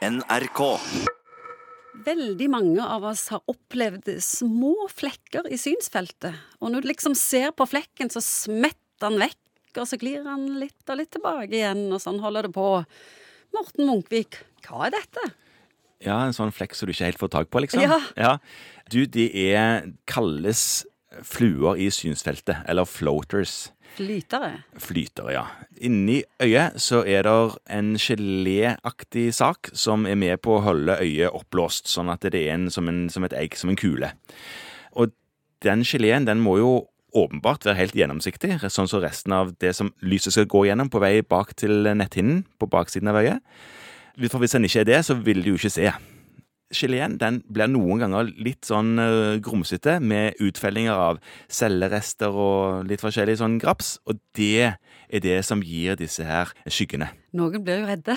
NRK. Veldig mange av oss har opplevd små flekker i synsfeltet. Og når du liksom ser på flekken, så smetter den vekk, og så glir han litt og litt tilbake igjen, og sånn holder det på. Morten Munkvik, hva er dette? Ja, en sånn flekk som du ikke helt får tak på, liksom. Ja. Du, de er kalles fluer i synsfeltet, eller floaters. Flytere. Flytere, ja. Inni øyet så er det en geléaktig sak som er med på å holde øyet oppblåst, sånn at det er en, som, en, som et egg, som en kule. Og den geleen, den må jo åpenbart være helt gjennomsiktig, sånn som resten av det som lyset skal gå gjennom på vei bak til netthinnen på baksiden av øyet. For hvis den ikke er det, så vil du jo ikke se. Geleen den blir noen ganger litt sånn uh, grumsete, med utfellinger av cellerester og litt forskjellig sånn graps, og det er det som gir disse her skyggene. Noen blir jo redde.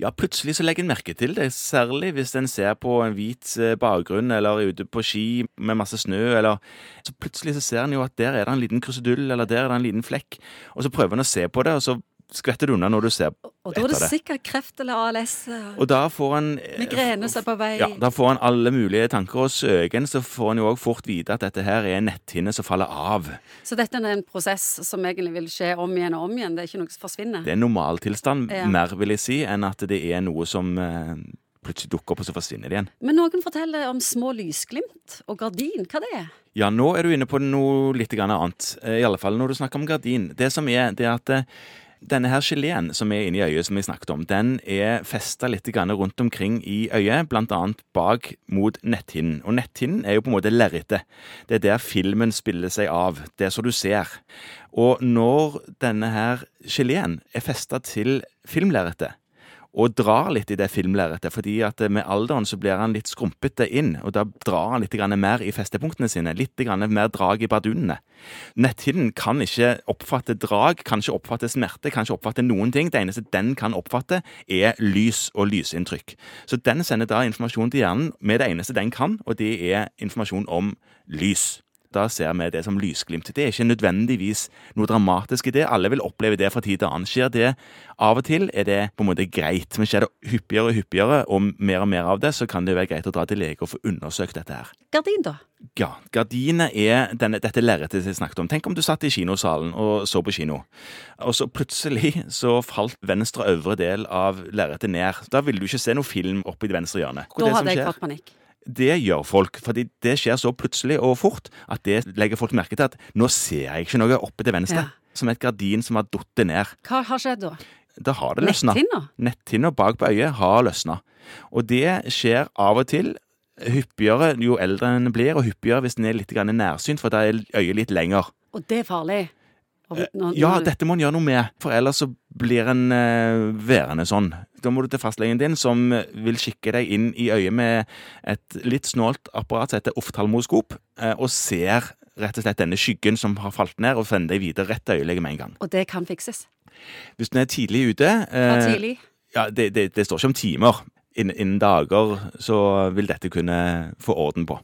Ja, plutselig så legger en merke til det, særlig hvis en ser på en hvit eh, bakgrunn eller er ute på ski med masse snø, eller Så plutselig så ser en jo at der er det en liten krusedull, eller der er det en liten flekk, og så prøver en å se på det, og så skvetter du unna når du ser etter det. Og da er det sikkert kreft eller ALS. Og da får en eh, Migrene som er på vei. ja, Da får han alle mulige tanker, og søken så får han jo òg fort vite at dette her er en netthinne som faller av. Så dette er en prosess som egentlig vil skje om igjen og om igjen. Det er ikke noe som forsvinner. Det er normaltilstand, Ja. mer vil jeg si, enn at det er noe som eh, plutselig dukker opp, og så forsvinner det igjen. Men noen forteller om små lysglimt og gardin. Hva det er? Ja, nå er du inne på noe litt annet. eh, I alle fall når du snakker om gardin. Det som er, det er at denne her geleen som er inni øyet, som vi snakket om, den er festa litt rundt omkring i øyet, annet bak mot netthinnen. Og netthinnen er jo på en måte lerretet. Det er der filmen spiller seg av. Det er så du ser. Og når denne her geleen er festa til filmlerretet, og drar litt i det filmlerretet, fordi at med alderen så blir han litt skrumpete inn, og da drar han litt mer i festepunktene sine, litt mer drag i bardunene. Netthinnen kan ikke oppfatte drag, kan ikke oppfatte smerte, kan ikke oppfatte noen ting. Det eneste den kan oppfatte, er lys og lysinntrykk. Så den sender da informasjon til hjernen med det eneste den kan, og det er informasjon om lys. Da ser vi det som lysglimt. Det er ikke nødvendigvis noe dramatisk i det. Alle vil oppleve det fra tid til annen. Skjer det av og til, er det på en måte greit. Men skjer det hyppigere og hyppigere, og mer og mer av det, så kan det være greit å dra til lege og få undersøkt dette her. Gardin, da? Ja, gardinet er denne, dette lerretet jeg snakket om. Tenk om du satt i kinosalen og så på kino, og så plutselig så falt venstre øvre del av lerretet ned. Da ville du ikke se noe film oppi det venstre hjørnet. Da hadde jeg fått panikk. Det gjør folk, fordi det skjer så plutselig og fort at det legger folk merke til at nå ser jeg ikke noe oppe til venstre. Ja. Som et gardin som har datt ned. Hva har skjedd da? Da har det løsna. Netthinna? Netthinna bak på øyet har løsna. Og det skjer av og til hyppigere jo eldre en blir, og hyppigere hvis en er litt nærsynt, for da er øyet litt lenger. Og det er farlig. Og Ja, dette må en gjøre noe med, for ellers så blir en uh, værende sånn. Da må du til fastlegen din, som vil kikke deg inn i øyet med et litt snålt apparat som heter oftalmoskop, uh, og ser rett og slett denne skyggen som har falt ned, og sender deg videre rett til øyelege med en gang. Og det kan fikses. Hvis den er tidlig ute eh, tidlig. Ja, det, det, det står ikke om timer. Innen, innen dager så vil dette kunne få orden på.